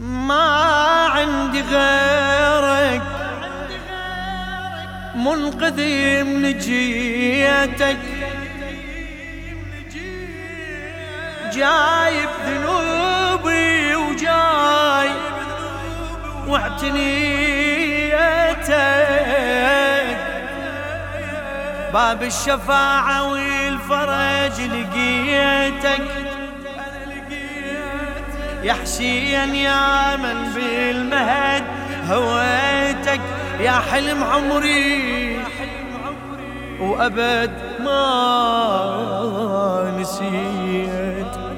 ما عندي غيرك. منقذي من جيتك. جايب ذنوبي وجاي واعتنيتك باب الشفاعة والفرج لقيتك. يا حسين يا من بالمهد هويتك يا حلم عمري وأبد ما نسيت.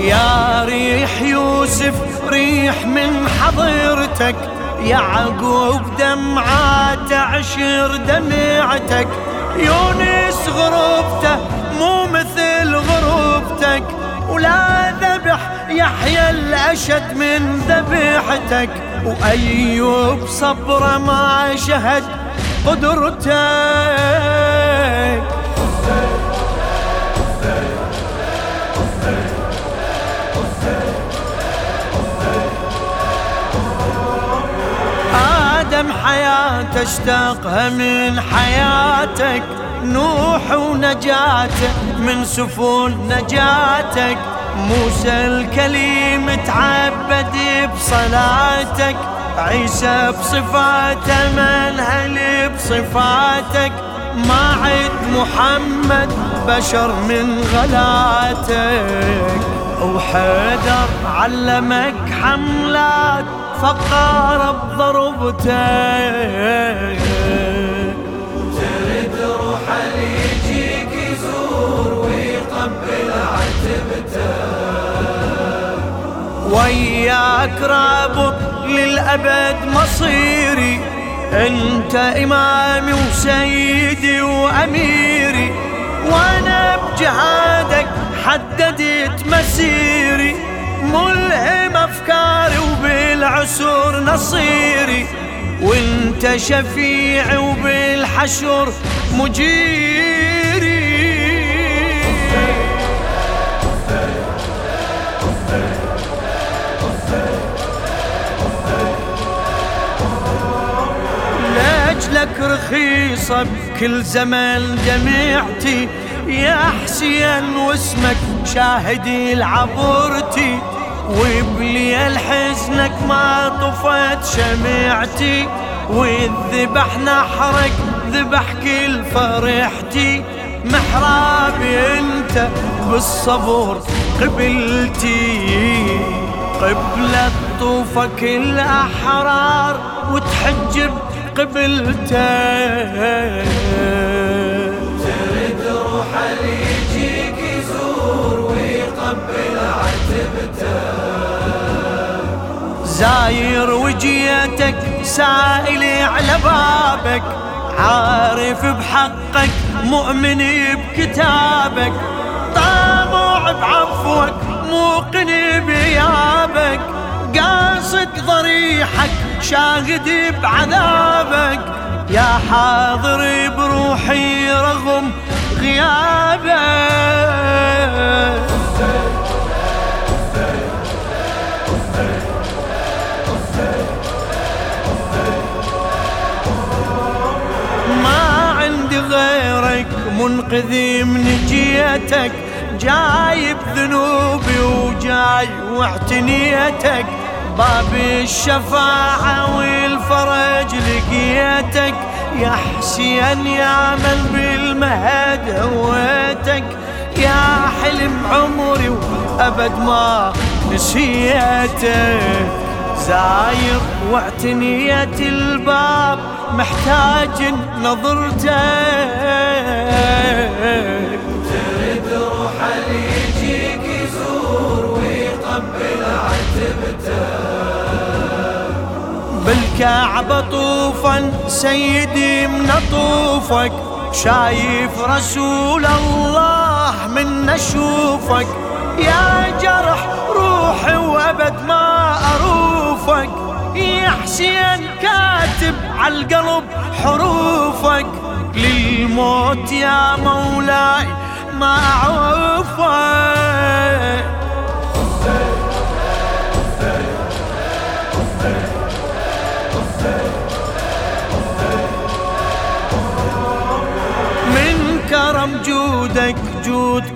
يا ريح يوسف ريح من حضرتك. يعقوب دمعات عشر دمعتك. يونس غربته مو مثل يحيى الأشد من ذبحتك وأيوب صبره ما شهد قدرتك. آدم حياته اشتاقها من حياتك نوح ونجاته من سفن نجاتك. موسى الكليم تعبد بصلاتك عيسى بصفاته منهل بصفاتك؟ ما عد محمد بشر من غلاتك. وحيدر علمك حملات فقار بضربتك. ترد روح يجيك يزور ويقبل عتبته وياك رابط للأبد مصيري أنت إمامي وسيدي وأميري وأنا بجهادك حددت مسيري ملهم أفكاري وبالعسور نصيري وأنت شفيعي وبالحشر مجيري. لاجلك رخيصة بكل زمن دمعتي يا حسين واسمك شاهدي العبرتي وبليل حزنك ما طفت شمعتي. والذبح نحرك ذبح كل فرحتي. محرابي انت بالصبر قبلتي. قبلة طوفك الأحرار وتحجب قبلتك ترد روح يجيك يزور ويقبل عتبته زاير وجيتك سائلي على بابك عارف بحقك مؤمن بكتابك طامع بعفوك موقن بيابك قاصد ضريحك. شاهد بعذابك يا حاضر بروحي رغم غيابك. ما عندي غيرك منقذي من جيتك جايب ذنوبي وجاي واعتنيتك باب الشفاعة والفرج لقيتك يا حسين يا من بالمهد هويتك يا حلم عمري وأبد ما نسيتك. زاير واعتنيت الباب محتاج نظرتك. بالكعبة طوفا سيدي من طوفك. شايف رسول الله من نشوفك. يا جرح روحي وأبد ما أروفك. يا حسين كاتب على القلب حروفك. للموت يا مولاي ما أعوفك.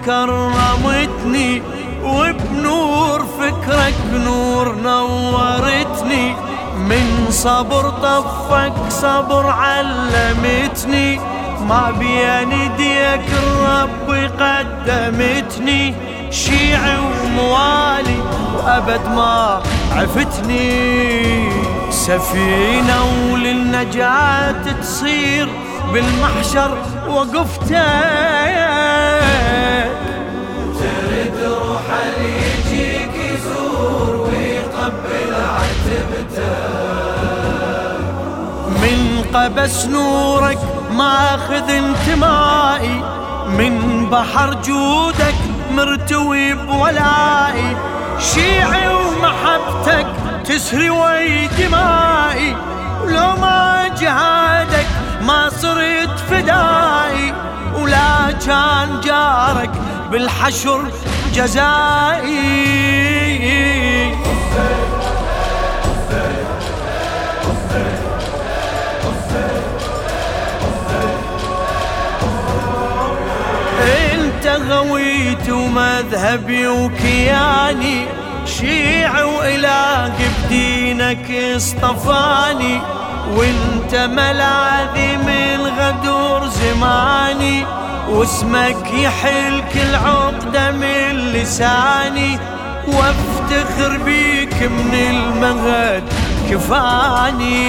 كرمتني وبنور فكرك نور نورتني. من صبر طفك صبر علمتني. ما بين يديك الرب قدمتني. شيعي وموالي وأبد ما عفتني. سفينة وللنجاة تصير بالمحشر وقفتك من قبس نورك ماخذ انتمائي. من بحر جودك مرتوي بولائي. شيعي ومحبتك تسري وي دمائي ولو ما جهادك ما صرت فدائي. ولا كان جارك بالحشر جزائي. غويت ومذهبي وكياني شيعي وإله بدينك اصطفاني. وانت ملاذي من غدور زماني واسمك يحل كل عقدة من لساني. وافتخر بيك من المغد كفاني.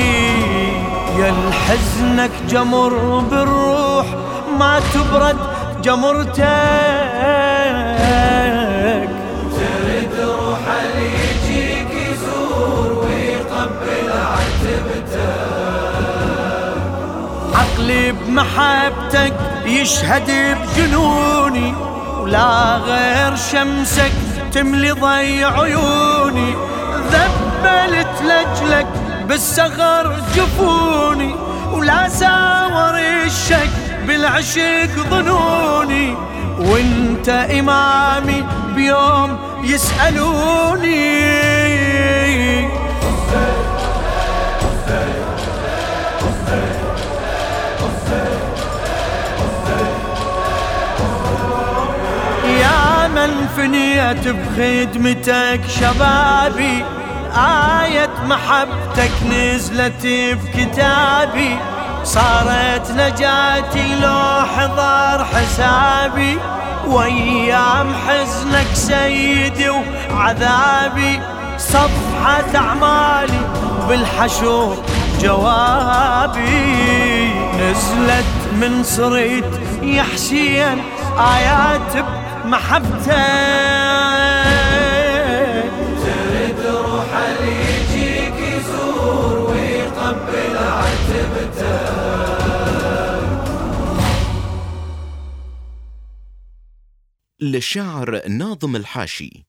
يا الحزنك جمر بالروح ما تبرد جمرتك. ترد روح اللي يجيك يزور ويقبل عتبته عقلي بمحبتك يشهد بجنوني ولا غير شمسك تملي ضي عيوني. ذبلت لجلك بالسغر جفوني ولا ساور الشك بالعشق ظنوني وإنت إمامي بيوم يسألوني. يا من فنيت بخدمتك شبابي آية محبتك نزلت بكتابي. صارت نجاتي لو حضر حسابي وأيام حزنك سيدي وعذابي. صفحة أعمالي بالحشور جوابي. نزلت من صريت يا حسين آيات بمحبتك. للشاعر ناظم الحاشي.